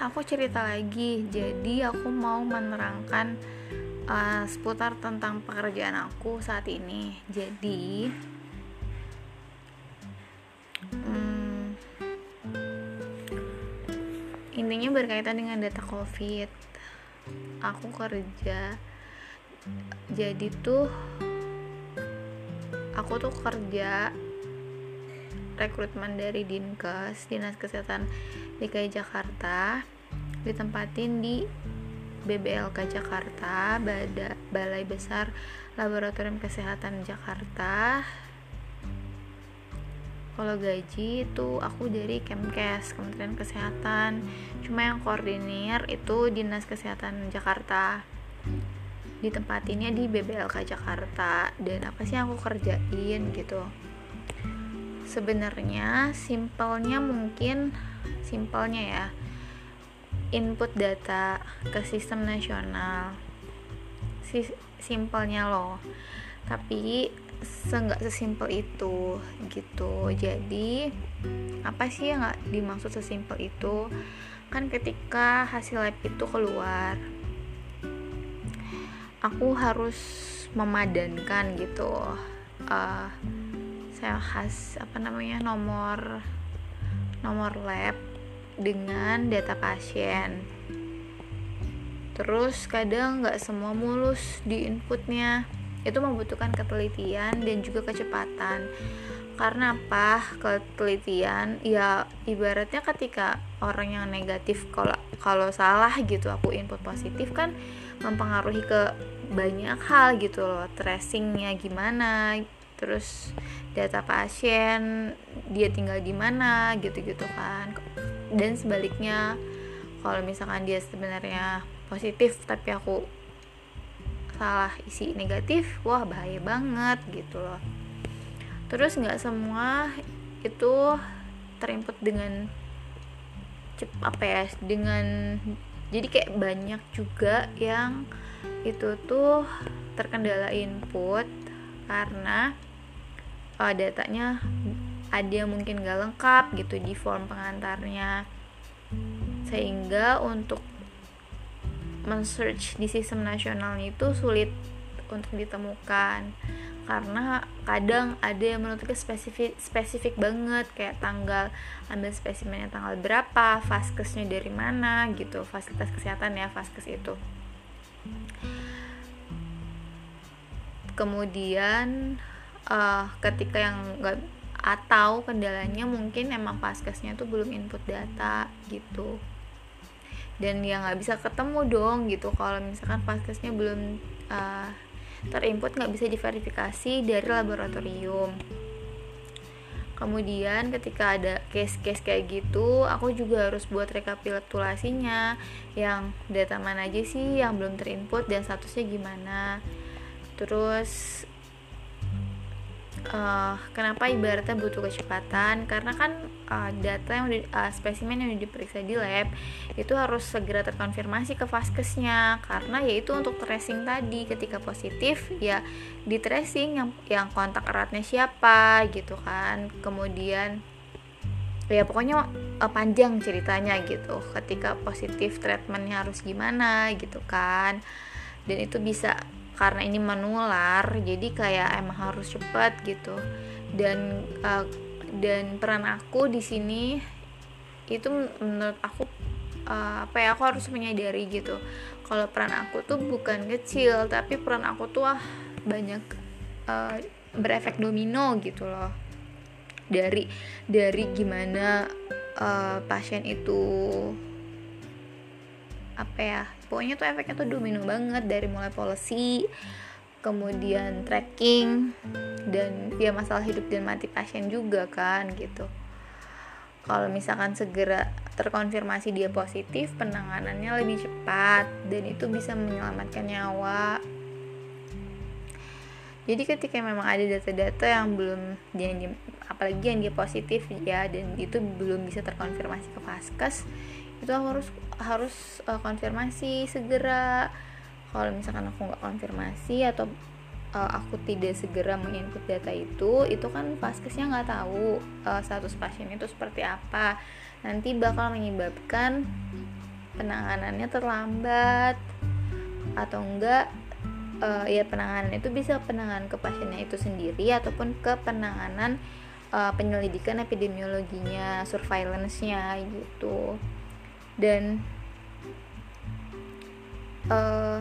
aku cerita lagi. Jadi aku mau menerangkan uh, seputar tentang pekerjaan aku saat ini. Jadi hmm, intinya berkaitan dengan data covid. Aku kerja jadi tuh aku tuh kerja rekrutmen dari Dinkes Dinas Kesehatan DKI Jakarta ditempatin di BBLK Jakarta Balai Besar Laboratorium Kesehatan Jakarta. Kalau gaji itu aku dari Kemkes Kementerian Kesehatan. Cuma yang koordinir itu Dinas Kesehatan Jakarta. Ditempatinnya di BBLK Jakarta. Dan apa sih yang aku kerjain gitu? Sebenarnya simpelnya mungkin simpelnya ya input data ke sistem nasional. Si simpelnya loh. Tapi seenggak sesimpel itu gitu. Jadi apa sih yang nggak dimaksud sesimpel itu? Kan ketika hasil lab itu keluar aku harus memadankan gitu. Uh, saya khas apa namanya nomor nomor lab dengan data pasien. Terus kadang nggak semua mulus di inputnya. Itu membutuhkan ketelitian dan juga kecepatan. Karena apa? Ketelitian ya ibaratnya ketika orang yang negatif kalau kalau salah gitu aku input positif kan mempengaruhi ke banyak hal gitu loh. Tracingnya gimana terus data pasien dia tinggal di mana gitu-gitu kan dan sebaliknya kalau misalkan dia sebenarnya positif tapi aku salah isi negatif wah bahaya banget gitu loh. Terus nggak semua itu terinput dengan cep apa ya dengan jadi kayak banyak juga yang itu tuh terkendala input karena uh, datanya ada yang mungkin gak lengkap gitu di form pengantarnya. Sehingga untuk men-search di sistem nasional itu sulit untuk ditemukan. Karena kadang ada yang menuntutnya spesifik spesifik banget kayak tanggal ambil spesimennya tanggal berapa vaskesnya dari mana gitu fasilitas kesehatan ya vaskes itu. Kemudian uh, ketika yang nggak atau kendalanya mungkin emang paskesnya tuh belum input data gitu. Dan ya nggak bisa ketemu dong gitu. Kalau misalkan paskesnya belum uh, terinput nggak bisa diverifikasi dari laboratorium. Kemudian ketika ada case-case kayak gitu aku juga harus buat rekapitulasinya. Yang data mana aja sih yang belum terinput dan statusnya gimana. Terus uh, kenapa ibaratnya butuh kecepatan? Karena kan uh, data yang uh, spesimen yang diperiksa di lab itu harus segera terkonfirmasi ke vaskesnya. Karena yaitu untuk tracing tadi ketika positif ya di tracing yang yang kontak eratnya siapa gitu kan. Kemudian ya pokoknya uh, panjang ceritanya gitu. Ketika positif treatmentnya harus gimana gitu kan. Dan itu bisa karena ini menular jadi kayak emang harus cepat gitu. Dan uh, dan peran aku di sini itu menurut aku uh, apa ya aku harus menyadari gitu. Kalau peran aku tuh bukan kecil tapi peran aku tuh wah banyak uh, berefek domino gitu loh. Dari dari gimana uh, pasien itu apa ya pokoknya tuh efeknya tuh domino banget dari mulai policy kemudian tracking dan ya masalah hidup dan mati pasien juga kan gitu. Kalau misalkan segera terkonfirmasi dia positif penanganannya lebih cepat dan itu bisa menyelamatkan nyawa. Jadi ketika memang ada data-data yang belum yang apalagi yang dia positif ya dan itu belum bisa terkonfirmasi ke vaskes itu harus harus uh, konfirmasi segera kalau misalkan aku nggak konfirmasi atau uh, aku tidak segera menginput data itu itu kan vaskesnya nggak tahu uh, status pasien itu seperti apa nanti bakal menyebabkan penanganannya terlambat atau enggak uh, ya penanganan itu bisa penanganan ke pasiennya itu sendiri ataupun ke penanganan uh, penyelidikan epidemiologinya, surveillance-nya gitu. Dan uh,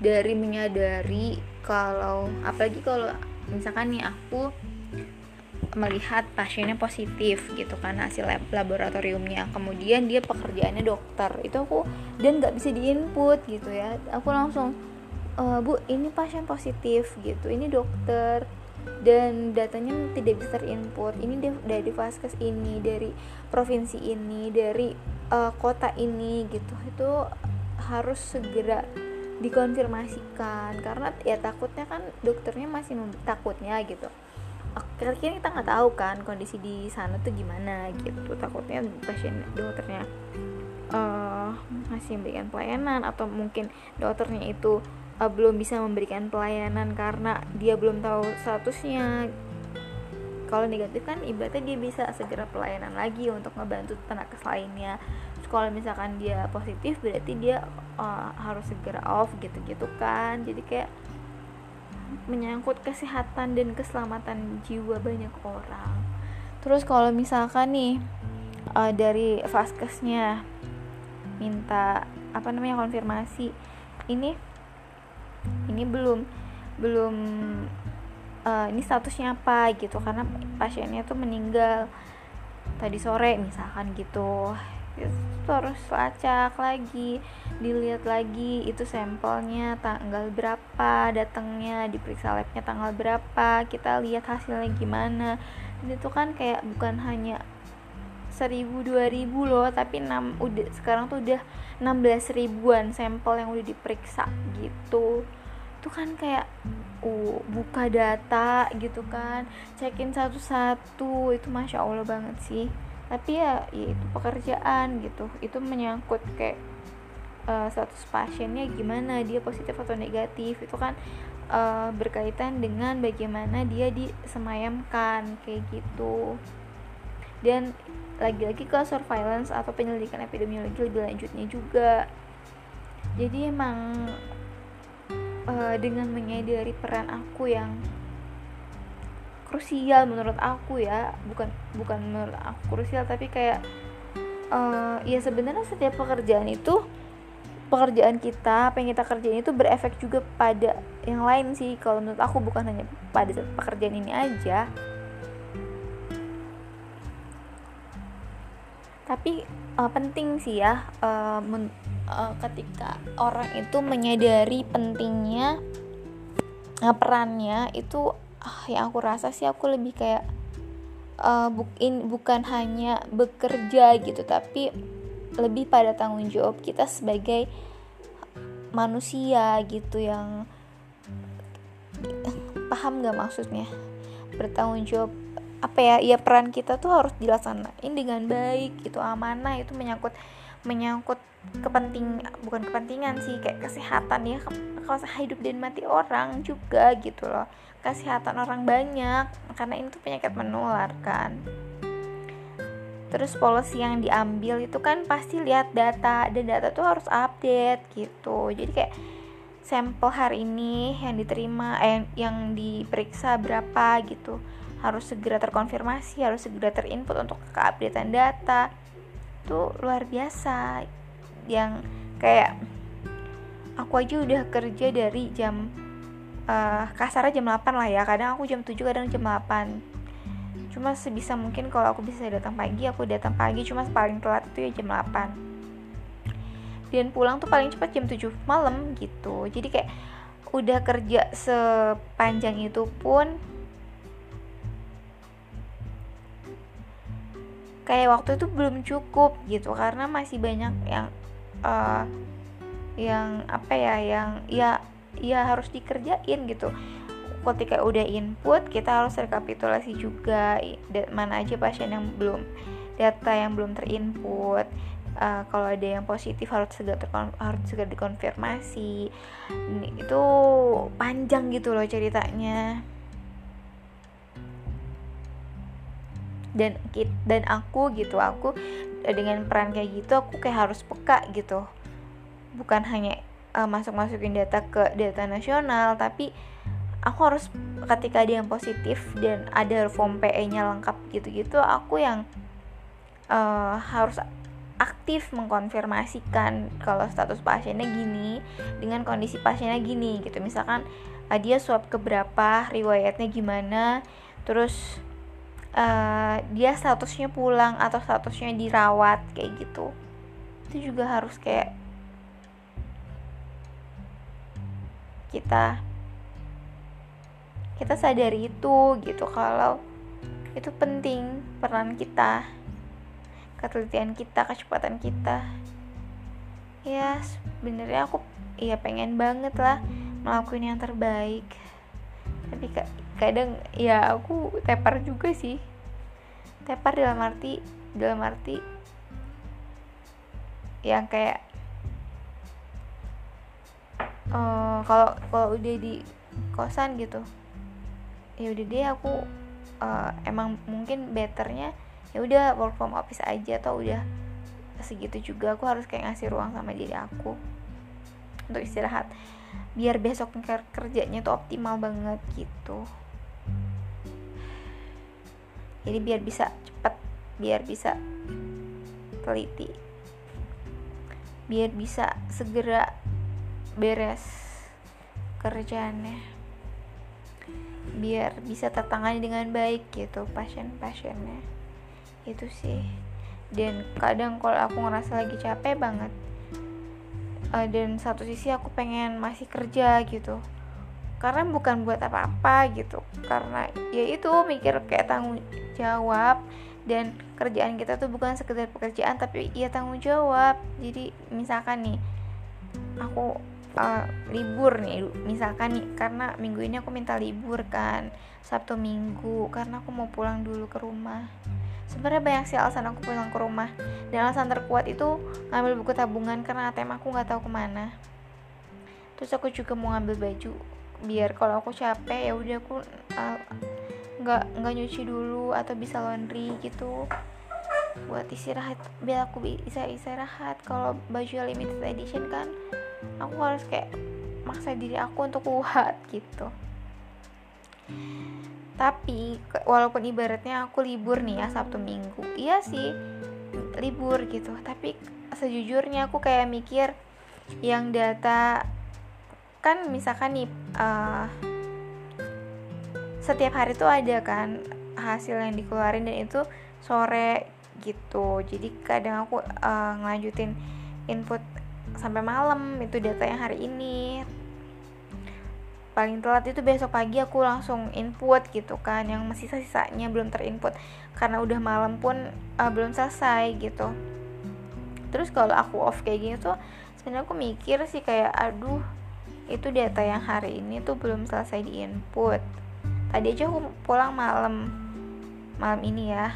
dari menyadari kalau apalagi kalau misalkan nih aku melihat pasiennya positif gitu kan hasil lab laboratoriumnya. Kemudian dia pekerjaannya dokter. Itu aku dan nggak bisa diinput gitu ya. Aku langsung e, bu ini pasien positif gitu. Ini dokter. Dan datanya tidak bisa terinput. Ini dari vaskes ini dari provinsi ini dari uh, kota ini gitu itu harus segera dikonfirmasikan. Karena ya takutnya kan dokternya masih takutnya gitu. Kira-kira kita nggak tahu kan kondisi di sana tuh gimana gitu. Takutnya pasien dokternya uh, masih memberikan pelayanan atau mungkin dokternya itu uh, belum bisa memberikan pelayanan karena dia belum tahu statusnya kalau negatif kan ibaratnya dia bisa segera pelayanan lagi untuk ngebantu tenaga lainnya. Kalau misalkan dia positif berarti dia uh, harus segera off gitu-gitu kan. Jadi kayak menyangkut kesehatan dan keselamatan jiwa banyak orang. Terus kalau misalkan nih uh, dari vaskesnya minta apa namanya konfirmasi ini ini belum belum uh, ini statusnya apa gitu karena pasiennya tuh meninggal tadi sore misalkan gitu. Itu harus lacak lagi dilihat lagi itu sampelnya tanggal berapa datangnya diperiksa labnya tanggal berapa kita lihat hasilnya gimana. Dan itu kan kayak bukan hanya seribu dua ribu loh tapi enam udah sekarang tuh udah 16 ribuan sampel yang udah diperiksa gitu itu kan kayak uh, buka data gitu kan cekin satu-satu itu masya allah banget sih. Tapi ya, ya itu pekerjaan gitu. Itu menyangkut kayak uh, status pasiennya gimana dia positif atau negatif. Itu kan uh, berkaitan dengan bagaimana dia disemayamkan kayak gitu. Dan lagi-lagi ke surveillance atau penyelidikan epidemiologi lebih lanjutnya juga. Jadi emang uh, dengan menyadari peran aku yang krusial menurut aku ya. Bukan bukan menurut aku krusial tapi kayak uh, ya sebenarnya setiap pekerjaan itu pekerjaan kita apa yang kita kerjain itu berefek juga pada yang lain sih. Kalau menurut aku bukan hanya pada pekerjaan ini aja. Tapi uh, penting sih ya uh, uh, ketika orang itu menyadari pentingnya uh, perannya itu uh, yang aku rasa sih aku lebih kayak uh, bukin bukan hanya bekerja gitu tapi lebih pada tanggung jawab kita sebagai manusia gitu yang paham gak maksudnya? Bertanggung jawab apa ya ya peran kita tuh harus dilaksanain dengan baik gitu amanah itu menyangkut menyangkut kepenting bukan kepentingan sih kayak kesehatan ya kalau hidup dan mati orang juga gitu loh. Kesehatan orang banyak karena ini tuh penyakit menular kan. Terus policy yang diambil itu kan pasti lihat data dan data tuh harus update gitu. Jadi kayak sampel hari ini yang diterima eh, yang diperiksa berapa gitu. Harus segera terkonfirmasi harus segera terinput untuk keupdatean data itu luar biasa. Yang kayak aku aja udah kerja dari jam uh, kasarnya jam 8 lah ya. Kadang aku jam 7 kadang jam 8 cuma sebisa mungkin kalau aku bisa datang pagi aku datang pagi. Cuma paling telat itu ya jam 8 dan pulang tuh paling cepat jam 7 malam gitu. Jadi kayak udah kerja sepanjang itu pun kayak waktu itu belum cukup gitu karena masih banyak yang uh, yang apa ya yang ya ya harus dikerjain gitu. Ketika udah input kita harus rekapitulasi juga mana aja pasien yang belum data yang belum terinput. Uh, kalau ada yang positif harus segera harus segera dikonfirmasi. Itu panjang gitu loh ceritanya dan dan aku gitu aku dengan peran kayak gitu aku kayak harus peka gitu. Bukan hanya uh, masuk masukin data ke data nasional tapi aku harus ketika ada yang positif dan ada form PE-nya lengkap gitu-gitu aku yang uh, harus aktif mengkonfirmasikan kalau status pasiennya gini dengan kondisi pasiennya gini gitu. Misalkan uh, dia swab keberapa riwayatnya gimana terus uh, dia statusnya pulang atau statusnya dirawat kayak gitu. Itu juga harus kayak kita kita sadari itu gitu. Kalau itu penting peran kita ketelitian kita kecepatan kita. Ya sebenarnya aku ya pengen banget lah melakukan yang terbaik. Tapi kadang ya aku tepar juga sih. Tepar dalam arti dalam arti yang kayak uh, kalau kalau udah di kosan gitu ya udah deh aku uh, emang mungkin betternya ya udah work from office aja atau udah segitu juga aku harus kayak ngasih ruang sama diri aku untuk istirahat biar besok kerjanya tuh optimal banget gitu jadi biar bisa cepet biar bisa teliti. Biar bisa segera beres kerjaannya. Biar bisa tertangani dengan baik gitu pasien-pasiennya. Itu sih. Dan kadang kalau aku ngerasa lagi capek banget uh, dan satu sisi aku pengen masih kerja gitu. Karena bukan buat apa-apa gitu. Karena ya itu mikir kayak tanggung jawab. Dan kerjaan kita tuh bukan sekedar pekerjaan tapi ya tanggung jawab. Jadi misalkan nih aku uh, libur nih misalkan nih karena minggu ini aku minta libur kan Sabtu Minggu karena aku mau pulang dulu ke rumah. Sebenarnya banyak sih alasan aku pulang ke rumah. Dan alasan terkuat itu ngambil buku tabungan karena ATM aku nggak tahu ke mana. Terus aku juga mau ngambil baju biar kalau aku capek ya udah aku uh, nggak nggak nyuci dulu atau bisa laundry gitu. Buat istirahat biar aku bisa istirahat. Kalau baju limited edition kan aku harus kayak maksa diri aku untuk kuat gitu. Tapi walaupun ibaratnya aku libur nih ya Sabtu Minggu iya sih libur gitu. Tapi sejujurnya aku kayak mikir yang data kan misalkan nih uh, setiap hari tuh ada kan hasil yang dikeluarin dan itu sore gitu. Jadi kadang aku uh, ngelanjutin input sampai malam itu data yang hari ini. Paling telat itu besok pagi aku langsung input gitu kan yang masih sisanya belum terinput. Karena udah malam pun uh, belum selesai gitu. Terus kalau aku off kayak gini tuh sebenarnya aku mikir sih kayak aduh itu data yang hari ini tuh belum selesai diinput tadi aja aku pulang malam malam ini ya.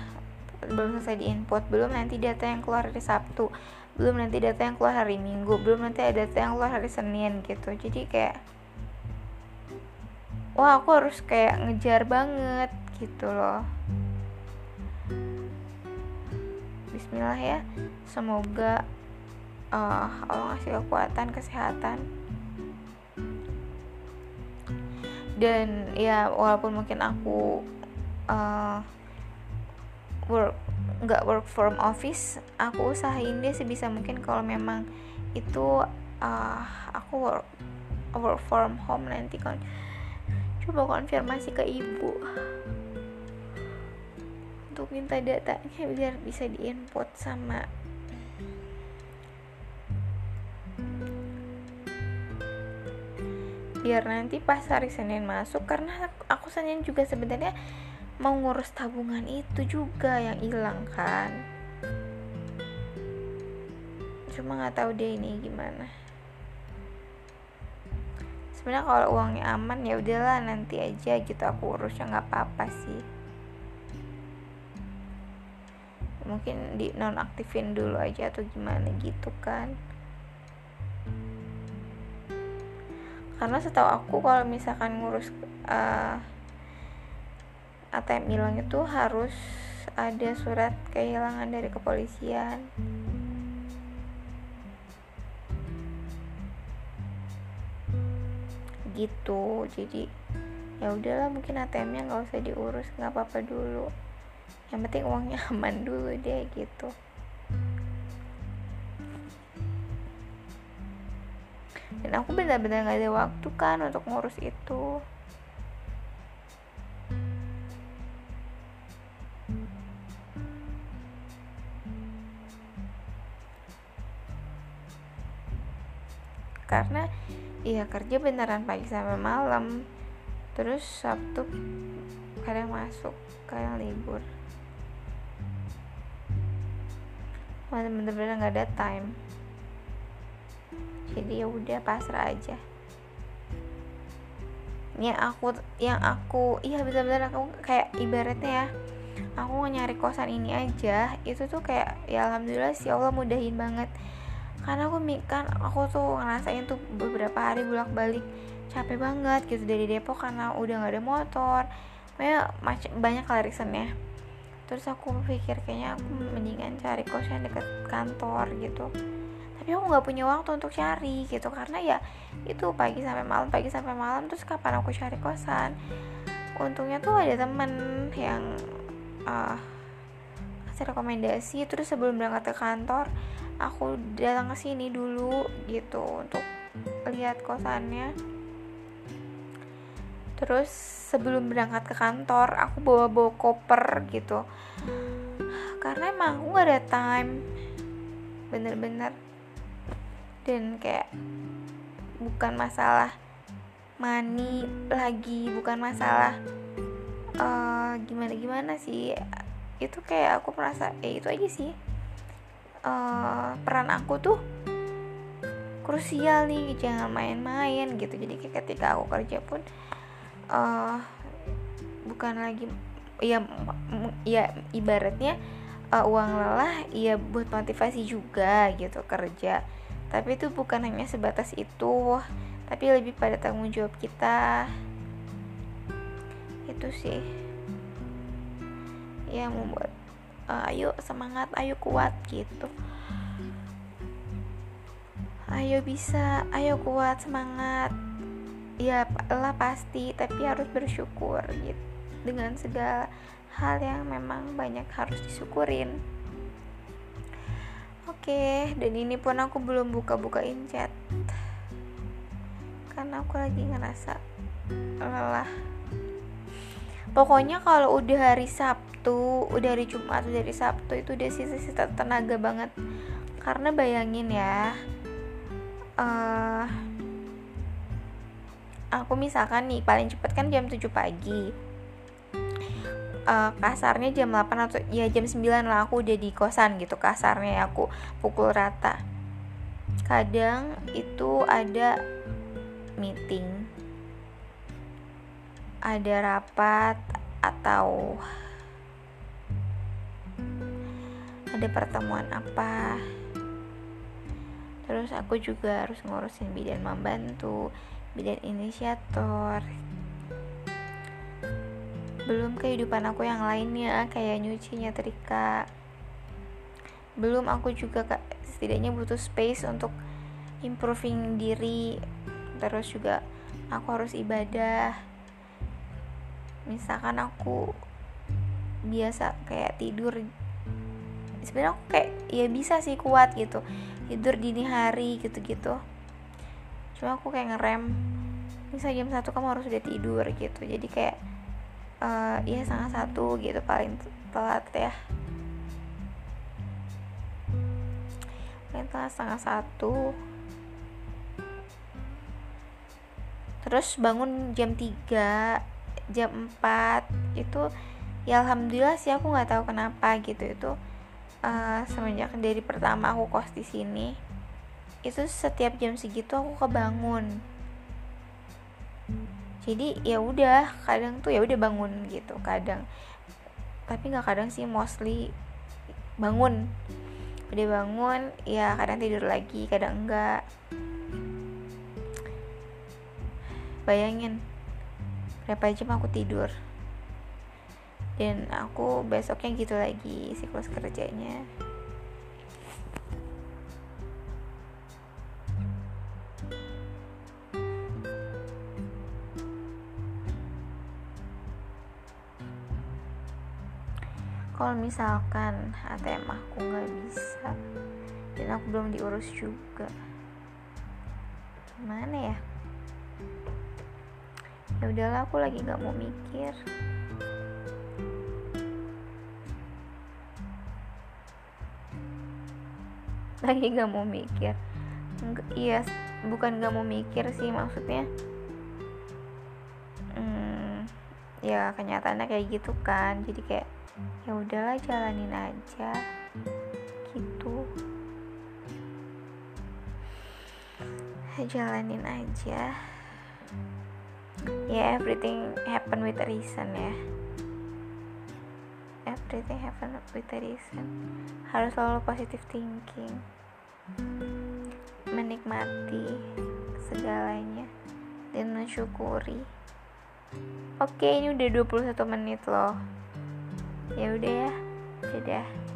Belum selesai diinput belum nanti data yang keluar hari Sabtu belum nanti data yang keluar hari Minggu belum nanti ada data yang keluar hari Senin gitu. Jadi kayak wah aku harus kayak ngejar banget gitu loh. Bismillah ya. Semoga uh, Allah ngasih kekuatan kesehatan dan ya walaupun mungkin aku uh, work nggak work from office aku usahain deh sebisa mungkin kalau memang itu uh, aku work work from home nanti kan coba konfirmasi ke ibu. Untuk minta datanya biar bisa diinput sama biar nanti pas hari Senin masuk karena aku Senin juga sebenarnya mau ngurus tabungan itu juga yang hilang kan. Cuma nggak tahu deh ini gimana. Sebenarnya kalau uangnya aman ya udahlah nanti aja gitu aku urus ya nggak apa-apa sih. Mungkin di nonaktifin dulu aja atau gimana gitu kan karena setahu aku kalau misalkan ngurus uh, ATM hilang itu harus ada surat kehilangan dari kepolisian. Gitu. Jadi ya udahlah mungkin ATM-nya nggak usah diurus nggak apa-apa dulu. Yang penting uangnya aman dulu deh gitu dan aku benar-benar gak ada waktu kan untuk ngurus itu. Karena iya kerja beneran pagi sampai malam. Terus Sabtu kadang masuk kadang libur. Bener-bener nggak ada time jadi ya udah pasrah aja. Yang aku yang aku iya bener-bener aku kayak ibaratnya ya aku nyari kosan ini aja itu tuh kayak ya alhamdulillah sih Allah mudahin banget. Karena aku kan aku tuh ngerasain tuh beberapa hari bolak balik capek banget gitu dari Depok karena udah nggak ada motor. Banyak banyak ya. Terus aku pikir kayaknya aku mendingan cari kos yang deket kantor gitu tapi aku nggak punya waktu untuk cari gitu. Karena ya itu pagi sampai malam pagi sampai malam terus kapan aku cari kosan. Untungnya tuh ada temen yang uh, kasih rekomendasi. Terus sebelum berangkat ke kantor aku datang ke sini dulu gitu untuk lihat kosannya. Terus sebelum berangkat ke kantor aku bawa bawa koper gitu. Karena emang aku gak ada time. Bener-bener dan kayak bukan masalah money lagi bukan masalah uh, gimana gimana sih. Itu kayak aku merasa eh itu aja sih. Uh, peran aku tuh krusial nih jangan main-main gitu. Jadi kayak ketika aku kerja pun uh, bukan lagi ya ya ibaratnya uh, uang lelah ya buat motivasi juga gitu kerja tapi itu bukan hanya sebatas itu tapi lebih pada tanggung jawab kita. Itu sih. Ya membuat uh, ayo semangat ayo kuat gitu. Ayo bisa ayo kuat semangat. Ya lah pasti tapi harus bersyukur gitu. Dengan segala hal yang memang banyak harus disyukurin oke dan ini pun aku belum buka-bukain chat. Karena aku lagi ngerasa lelah. Pokoknya kalau udah hari Sabtu udah hari Jumat udah hari Sabtu itu udah sisa-sisa tenaga banget. Karena bayangin ya uh, aku misalkan nih paling cepet kan jam 7 pagi uh, kasarnya jam 8 atau ya jam 9 lah aku udah di kosan gitu kasarnya aku pukul rata. Kadang itu ada meeting ada rapat atau ada pertemuan apa. Terus aku juga harus ngurusin bidan membantu bidan inisiator belum kehidupan aku yang lainnya kayak nyuci nyetrika belum aku juga setidaknya butuh space untuk improving diri. Terus juga aku harus ibadah. Misalkan aku biasa kayak tidur sebenarnya aku kayak ya bisa sih kuat gitu. Tidur dini hari gitu-gitu. Cuma aku kayak ngerem. Misalnya jam satu kamu harus udah tidur gitu. Jadi kayak uh, ya sangat satu gitu paling telat ya. Paling telat setengah satu. Terus bangun jam 3 jam 4 itu ya alhamdulillah sih aku nggak tahu kenapa gitu itu uh, semenjak dari pertama aku kos di sini itu setiap jam segitu aku kebangun jadi ya udah kadang tuh ya udah bangun gitu kadang. Tapi nggak kadang sih mostly bangun. Udah bangun ya kadang tidur lagi kadang enggak bayangin berapa jam aku tidur? Dan aku besoknya gitu lagi siklus kerjanya kalau misalkan ATM aku nggak bisa dan aku belum diurus juga gimana ya? Ya udahlah aku lagi nggak mau mikir. Lagi nggak mau mikir. Iya bukan nggak mau mikir sih maksudnya hmm, ya kenyataannya kayak gitu kan. Jadi kayak ya udahlah jalanin aja. Gitu. Jalanin aja. Ya yeah, everything happen with a reason ya. Everything happen with a reason. Harus selalu positive thinking. Menikmati segalanya dan mensyukuri. Oke ini udah 21 menit loh ya udah ya. Dadah